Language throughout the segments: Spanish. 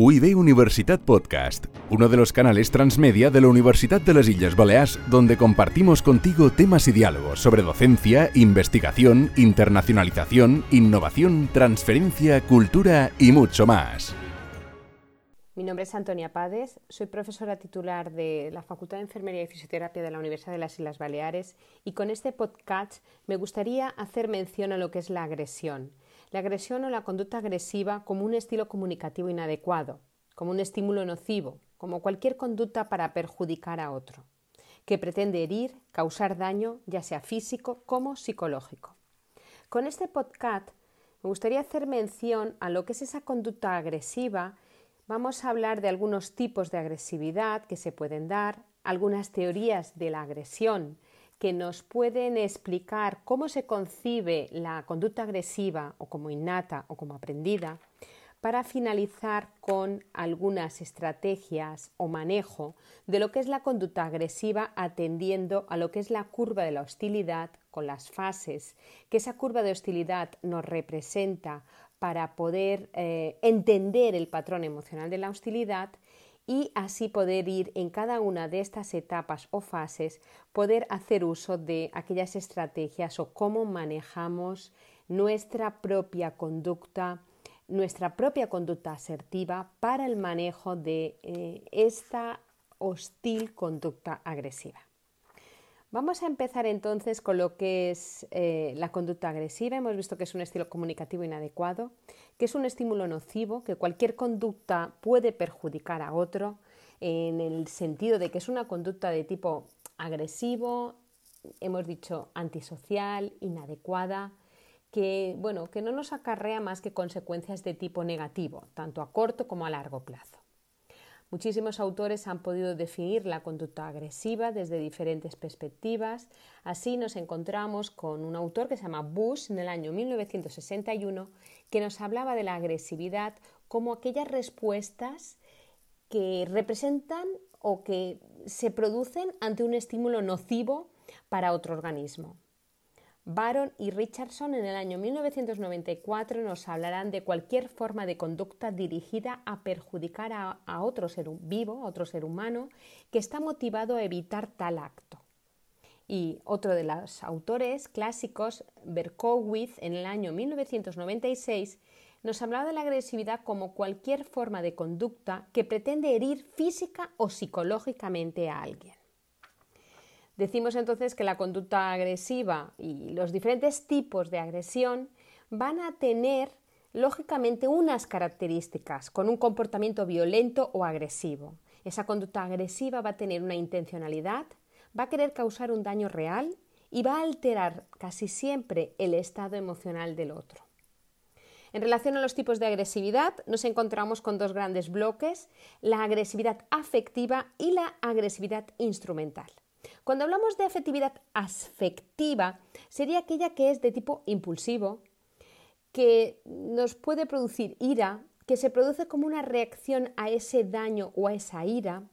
UIB Universitat Podcast, uno de los canales transmedia de la Universidad de las Islas Baleares, donde compartimos contigo temas y diálogos sobre docencia, investigación, internacionalización, innovación, transferencia, cultura y mucho más. Mi nombre es Antonia Pades, soy profesora titular de la Facultad de Enfermería y Fisioterapia de la Universidad de las Islas Baleares y con este podcast me gustaría hacer mención a lo que es la agresión la agresión o la conducta agresiva como un estilo comunicativo inadecuado, como un estímulo nocivo, como cualquier conducta para perjudicar a otro, que pretende herir, causar daño, ya sea físico como psicológico. Con este podcast me gustaría hacer mención a lo que es esa conducta agresiva. Vamos a hablar de algunos tipos de agresividad que se pueden dar, algunas teorías de la agresión que nos pueden explicar cómo se concibe la conducta agresiva o como innata o como aprendida, para finalizar con algunas estrategias o manejo de lo que es la conducta agresiva atendiendo a lo que es la curva de la hostilidad con las fases que esa curva de hostilidad nos representa para poder eh, entender el patrón emocional de la hostilidad y así poder ir en cada una de estas etapas o fases, poder hacer uso de aquellas estrategias o cómo manejamos nuestra propia conducta, nuestra propia conducta asertiva para el manejo de eh, esta hostil conducta agresiva. Vamos a empezar entonces con lo que es eh, la conducta agresiva. Hemos visto que es un estilo comunicativo inadecuado, que es un estímulo nocivo, que cualquier conducta puede perjudicar a otro, en el sentido de que es una conducta de tipo agresivo, hemos dicho antisocial, inadecuada, que, bueno, que no nos acarrea más que consecuencias de tipo negativo, tanto a corto como a largo plazo. Muchísimos autores han podido definir la conducta agresiva desde diferentes perspectivas. Así nos encontramos con un autor que se llama Bush en el año 1961 que nos hablaba de la agresividad como aquellas respuestas que representan o que se producen ante un estímulo nocivo para otro organismo. Baron y Richardson en el año 1994 nos hablarán de cualquier forma de conducta dirigida a perjudicar a, otro ser vivo, a otro ser humano, que está motivado a evitar tal acto. Y otro de los autores clásicos, Berkowitz, en el año 1996, nos hablaba de la agresividad como cualquier forma de conducta que pretende herir física o psicológicamente a alguien. Decimos entonces que la conducta agresiva y los diferentes tipos de agresión van a tener lógicamente unas características con un comportamiento violento o agresivo. Esa conducta agresiva va a tener una intencionalidad, va a querer causar un daño real y va a alterar casi siempre el estado emocional del otro. En relación a los tipos de agresividad, nos encontramos con dos grandes bloques, la agresividad afectiva y la agresividad instrumental. Cuando hablamos de afectividad afectiva, sería aquella que es de tipo impulsivo, que nos puede producir ira, que se produce como una reacción a ese daño o a esa ira,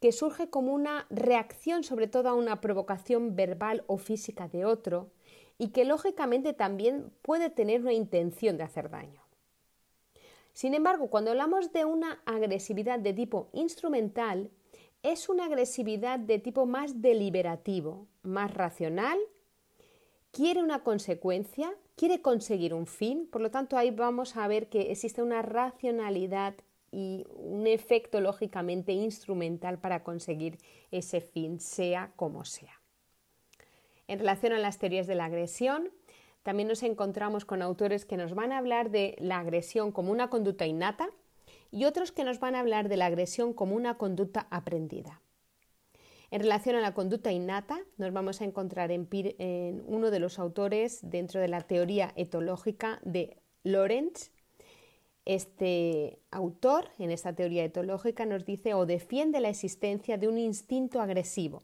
que surge como una reacción sobre todo a una provocación verbal o física de otro y que lógicamente también puede tener una intención de hacer daño. Sin embargo, cuando hablamos de una agresividad de tipo instrumental, es una agresividad de tipo más deliberativo, más racional, quiere una consecuencia, quiere conseguir un fin, por lo tanto ahí vamos a ver que existe una racionalidad y un efecto lógicamente instrumental para conseguir ese fin, sea como sea. En relación a las teorías de la agresión, también nos encontramos con autores que nos van a hablar de la agresión como una conducta innata, y otros que nos van a hablar de la agresión como una conducta aprendida. En relación a la conducta innata, nos vamos a encontrar en, uno de los autores dentro de la teoría etológica de Lorenz. Este autor, en esta teoría etológica, nos dice o defiende la existencia de un instinto agresivo,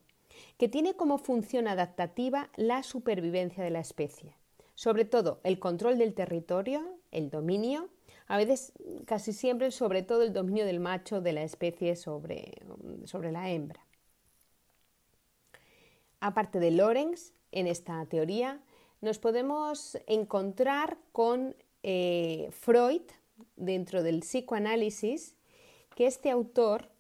que tiene como función adaptativa la supervivencia de la especie, sobre todo el control del territorio, el dominio, a veces casi siempre sobre todo el dominio del macho de la especie sobre, sobre la hembra. Aparte de Lorenz, en esta teoría, nos podemos encontrar con eh, Freud dentro del psicoanálisis que este autor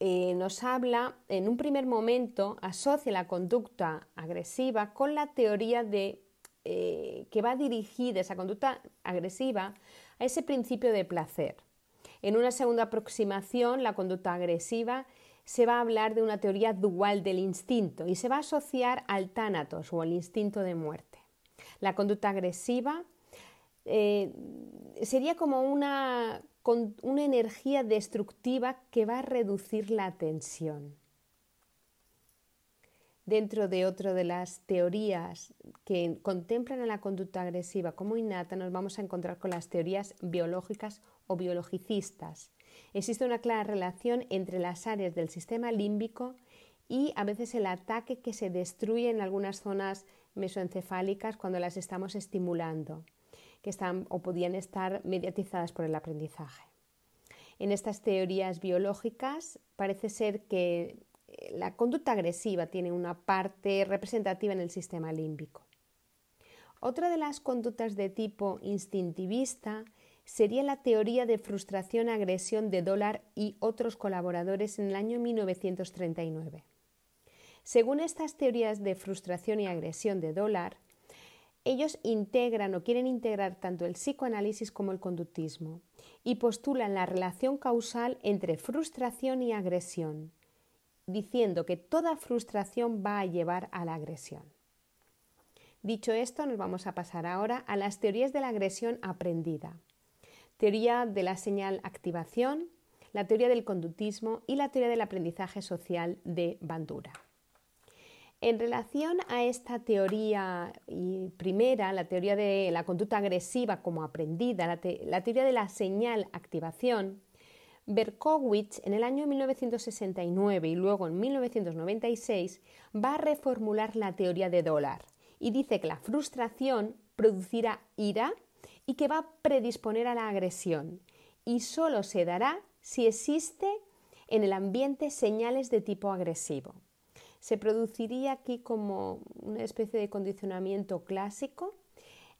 eh, nos habla, en un primer momento, asocia la conducta agresiva con la teoría de eh, que va dirigida esa conducta agresiva a ese principio de placer. En una segunda aproximación, la conducta agresiva se va a hablar de una teoría dual del instinto y se va a asociar al tánatos o al instinto de muerte. La conducta agresiva eh, sería como una, una energía destructiva que va a reducir la tensión. Dentro de otra de las teorías que contemplan a la conducta agresiva como innata, nos vamos a encontrar con las teorías biológicas o biologicistas. Existe una clara relación entre las áreas del sistema límbico y a veces el ataque que se destruye en algunas zonas mesoencefálicas cuando las estamos estimulando, que están o podían estar mediatizadas por el aprendizaje. En estas teorías biológicas parece ser que la conducta agresiva tiene una parte representativa en el sistema límbico. Otra de las conductas de tipo instintivista sería la teoría de frustración-agresión de Dólar y otros colaboradores en el año 1939. Según estas teorías de frustración y agresión de Dólar, ellos integran o quieren integrar tanto el psicoanálisis como el conductismo y postulan la relación causal entre frustración y agresión, diciendo que toda frustración va a llevar a la agresión. Dicho esto, nos vamos a pasar ahora a las teorías de la agresión aprendida. Teoría de la señal activación, la teoría del conductismo y la teoría del aprendizaje social de Bandura. En relación a esta teoría primera, la teoría de la conducta agresiva como aprendida, la, la teoría de la señal activación, Berkowitz en el año 1969 y luego en 1996 va a reformular la teoría de dólar y dice que la frustración producirá ira y que va a predisponer a la agresión y solo se dará si existe en el ambiente señales de tipo agresivo. Se produciría aquí como una especie de condicionamiento clásico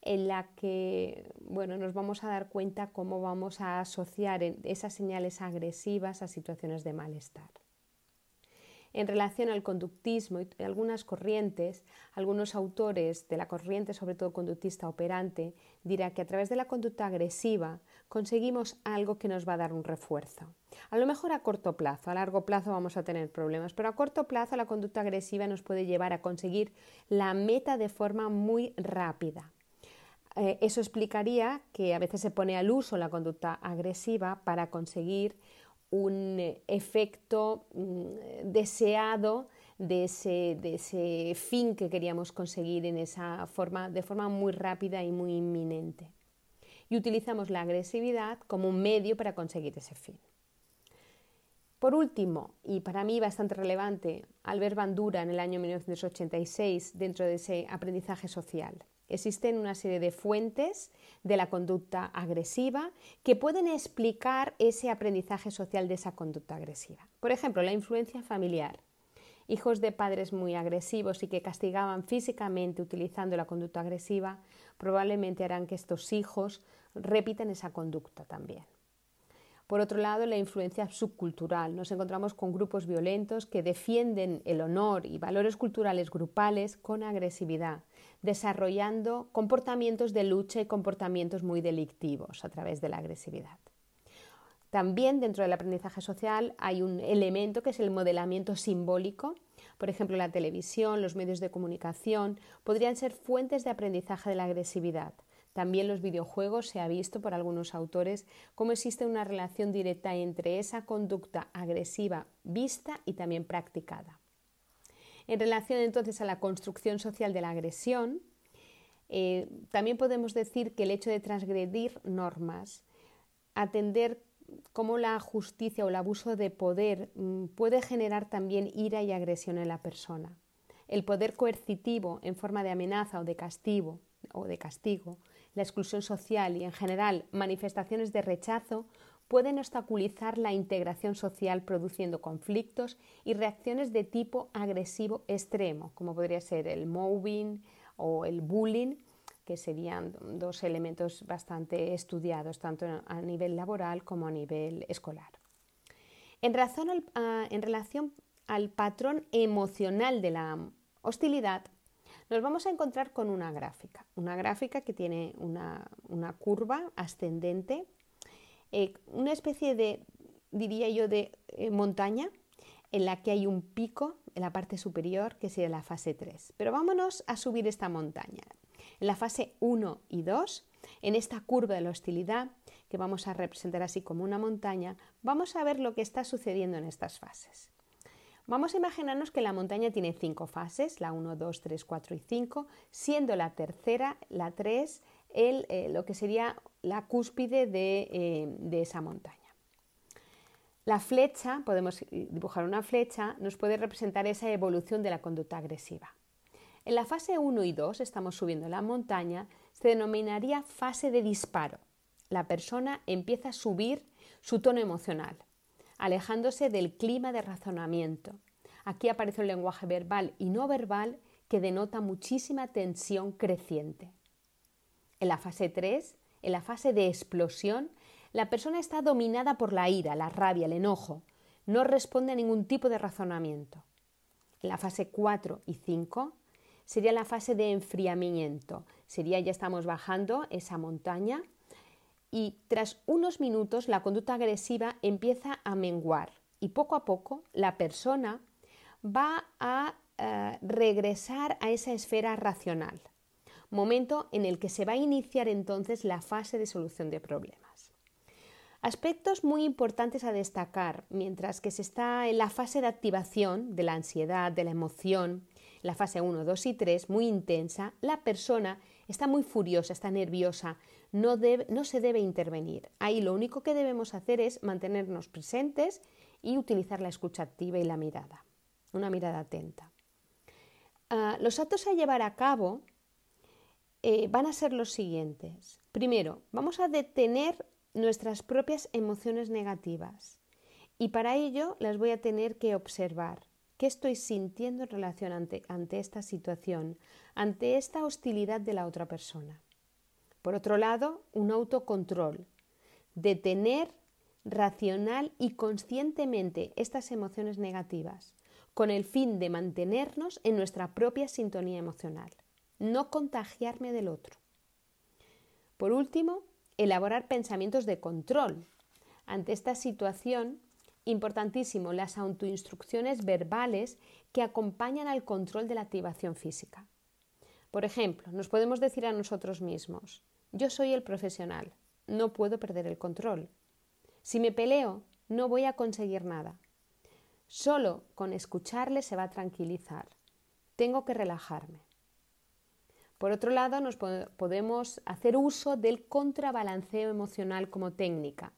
en la que bueno, nos vamos a dar cuenta cómo vamos a asociar esas señales agresivas a situaciones de malestar. En relación al conductismo y algunas corrientes, algunos autores de la corriente, sobre todo conductista operante, dirá que a través de la conducta agresiva conseguimos algo que nos va a dar un refuerzo. A lo mejor a corto plazo, a largo plazo vamos a tener problemas, pero a corto plazo la conducta agresiva nos puede llevar a conseguir la meta de forma muy rápida. Eh, eso explicaría que a veces se pone al uso la conducta agresiva para conseguir un efecto mm, deseado de ese, fin que queríamos conseguir en esa forma, de forma muy rápida y muy inminente. Y utilizamos la agresividad como un medio para conseguir ese fin. Por último, y para mí bastante relevante, Albert Bandura en el año 1986 dentro de ese aprendizaje social. Existen una serie de fuentes de la conducta agresiva que pueden explicar ese aprendizaje social de esa conducta agresiva. Por ejemplo, la influencia familiar. Hijos de padres muy agresivos y que castigaban físicamente utilizando la conducta agresiva probablemente harán que estos hijos repitan esa conducta también. Por otro lado, la influencia subcultural. Nos encontramos con grupos violentos que defienden el honor y valores culturales grupales con agresividad, desarrollando comportamientos de lucha y comportamientos muy delictivos a través de la agresividad. También dentro del aprendizaje social hay un elemento que es el modelamiento simbólico. Por ejemplo, la televisión, los medios de comunicación podrían ser fuentes de aprendizaje de la agresividad. También los videojuegos se ha visto por algunos autores cómo existe una relación directa entre esa conducta agresiva vista y también practicada. En relación entonces a la construcción social de la agresión, eh, también podemos decir que el hecho de transgredir normas, atender cómo la justicia o el abuso de poder mm, puede generar también ira y agresión en la persona. El poder coercitivo en forma de amenaza o de castigo, o de castigo la exclusión social y en general manifestaciones de rechazo pueden obstaculizar la integración social produciendo conflictos y reacciones de tipo agresivo extremo, como podría ser el mobbing o el bullying, que serían dos elementos bastante estudiados tanto a nivel laboral como a nivel escolar. En, en relación al patrón emocional de la hostilidad, nos vamos a encontrar con una gráfica, una gráfica que tiene una, curva ascendente, eh, una especie de, diría yo, de eh, montaña en la que hay un pico en la parte superior que sería la fase 3. Pero vámonos a subir esta montaña. En la fase 1 y 2, en esta curva de la hostilidad, que vamos a representar así como una montaña, vamos a ver lo que está sucediendo en estas fases. Vamos a imaginarnos que la montaña tiene cinco fases, la 1, 2, 3, 4 y 5, siendo la tercera, la 3, el, eh, lo que sería la cúspide eh, de, esa montaña. La flecha, podemos dibujar una flecha, nos puede representar esa evolución de la conducta agresiva. En la fase 1 y 2, estamos subiendo la montaña, se denominaría fase de disparo. La persona empieza a subir su tono emocional alejándose del clima de razonamiento. Aquí aparece un lenguaje verbal y no verbal que denota muchísima tensión creciente. En la fase 3, en la fase de explosión, la persona está dominada por la ira, la rabia, el enojo. No responde a ningún tipo de razonamiento. En la fase 4 y 5 sería la fase de enfriamiento. Sería ya estamos bajando esa montaña y tras unos minutos la conducta agresiva empieza a menguar y poco a poco la persona va a eh, regresar a esa esfera racional, momento en el que se va a iniciar entonces la fase de solución de problemas. Aspectos muy importantes a destacar mientras que se está en la fase de activación de la ansiedad, de la emoción, la fase 1, 2 y 3, muy intensa, la persona está muy furiosa, está nerviosa, no, no se debe intervenir. Ahí lo único que debemos hacer es mantenernos presentes y utilizar la escucha activa y la mirada, una mirada atenta. Ah, los actos a llevar a cabo eh, van a ser los siguientes. Primero, vamos a detener nuestras propias emociones negativas y para ello las voy a tener que observar. ¿Qué estoy sintiendo en relación ante esta situación, ante esta hostilidad de la otra persona? Por otro lado, un autocontrol, detener racional y conscientemente estas emociones negativas, con el fin de mantenernos en nuestra propia sintonía emocional, no contagiarme del otro. Por último, elaborar pensamientos de control. Ante esta situación, importantísimo las autoinstrucciones verbales que acompañan al control de la activación física. Por ejemplo, nos podemos decir a nosotros mismos, yo soy el profesional, no puedo perder el control. Si me peleo, no voy a conseguir nada. Solo con escucharle se va a tranquilizar. Tengo que relajarme. Por otro lado, nos podemos hacer uso del contrabalanceo emocional como técnica.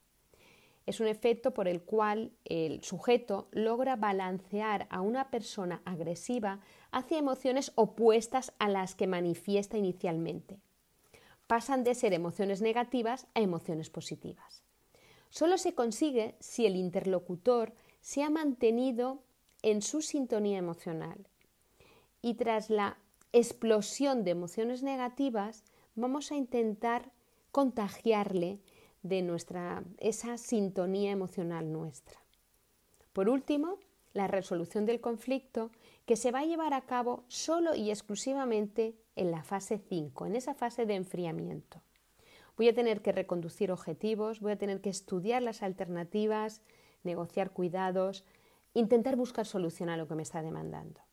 Es un efecto por el cual el sujeto logra balancear a una persona agresiva hacia emociones opuestas a las que manifiesta inicialmente pasan de ser emociones negativas a emociones positivas. Solo se consigue si el interlocutor se ha mantenido en su sintonía emocional. Y tras la explosión de emociones negativas, vamos a intentar contagiarle de nuestra esa sintonía emocional nuestra. Por último, la resolución del conflicto que se va a llevar a cabo solo y exclusivamente en la fase 5, en esa fase de enfriamiento. Voy a tener que reconducir objetivos, voy a tener que estudiar las alternativas, negociar cuidados, intentar buscar solución a lo que me está demandando.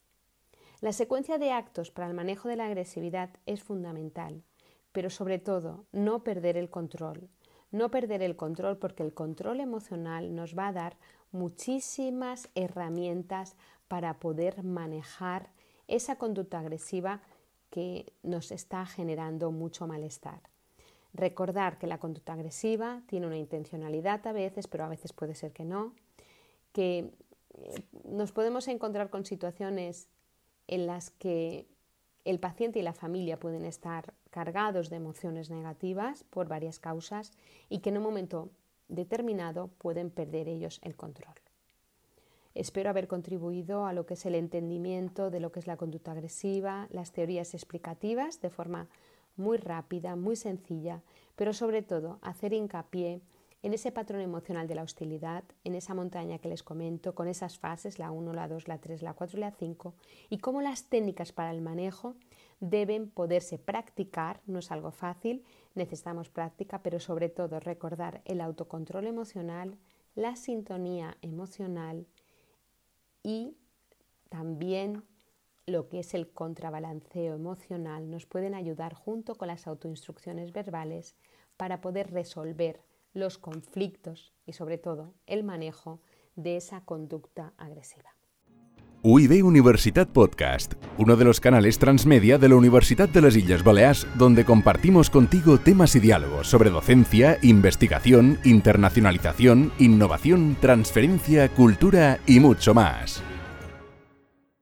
La secuencia de actos para el manejo de la agresividad es fundamental, pero sobre todo no perder el control. No perder el control porque el control emocional nos va a dar muchísimas herramientas para poder manejar esa conducta agresiva que nos está generando mucho malestar. Recordar que la conducta agresiva tiene una intencionalidad a veces, pero a veces puede ser que no, que eh, nos podemos encontrar con situaciones en las que el paciente y la familia pueden estar cargados de emociones negativas por varias causas y que en un momento determinado pueden perder ellos el control. Espero haber contribuido a lo que es el entendimiento de lo que es la conducta agresiva, las teorías explicativas de forma muy rápida, muy sencilla, pero sobre todo hacer hincapié en ese patrón emocional de la hostilidad, en esa montaña que les comento, con esas fases, la 1, la 2, la 3, la 4 y la 5, y cómo las técnicas para el manejo deben poderse practicar, no es algo fácil, necesitamos práctica, pero sobre todo recordar el autocontrol emocional, la sintonía emocional y también lo que es el contrabalanceo emocional. Nos pueden ayudar junto con las autoinstrucciones verbales para poder resolver los conflictos y sobre todo el manejo de esa conducta agresiva. UIB Universitat Podcast, uno de los canales transmedia de la Universidad de las Islas Baleares, donde compartimos contigo temas y diálogos sobre docencia, investigación, internacionalización, innovación, transferencia, cultura y mucho más.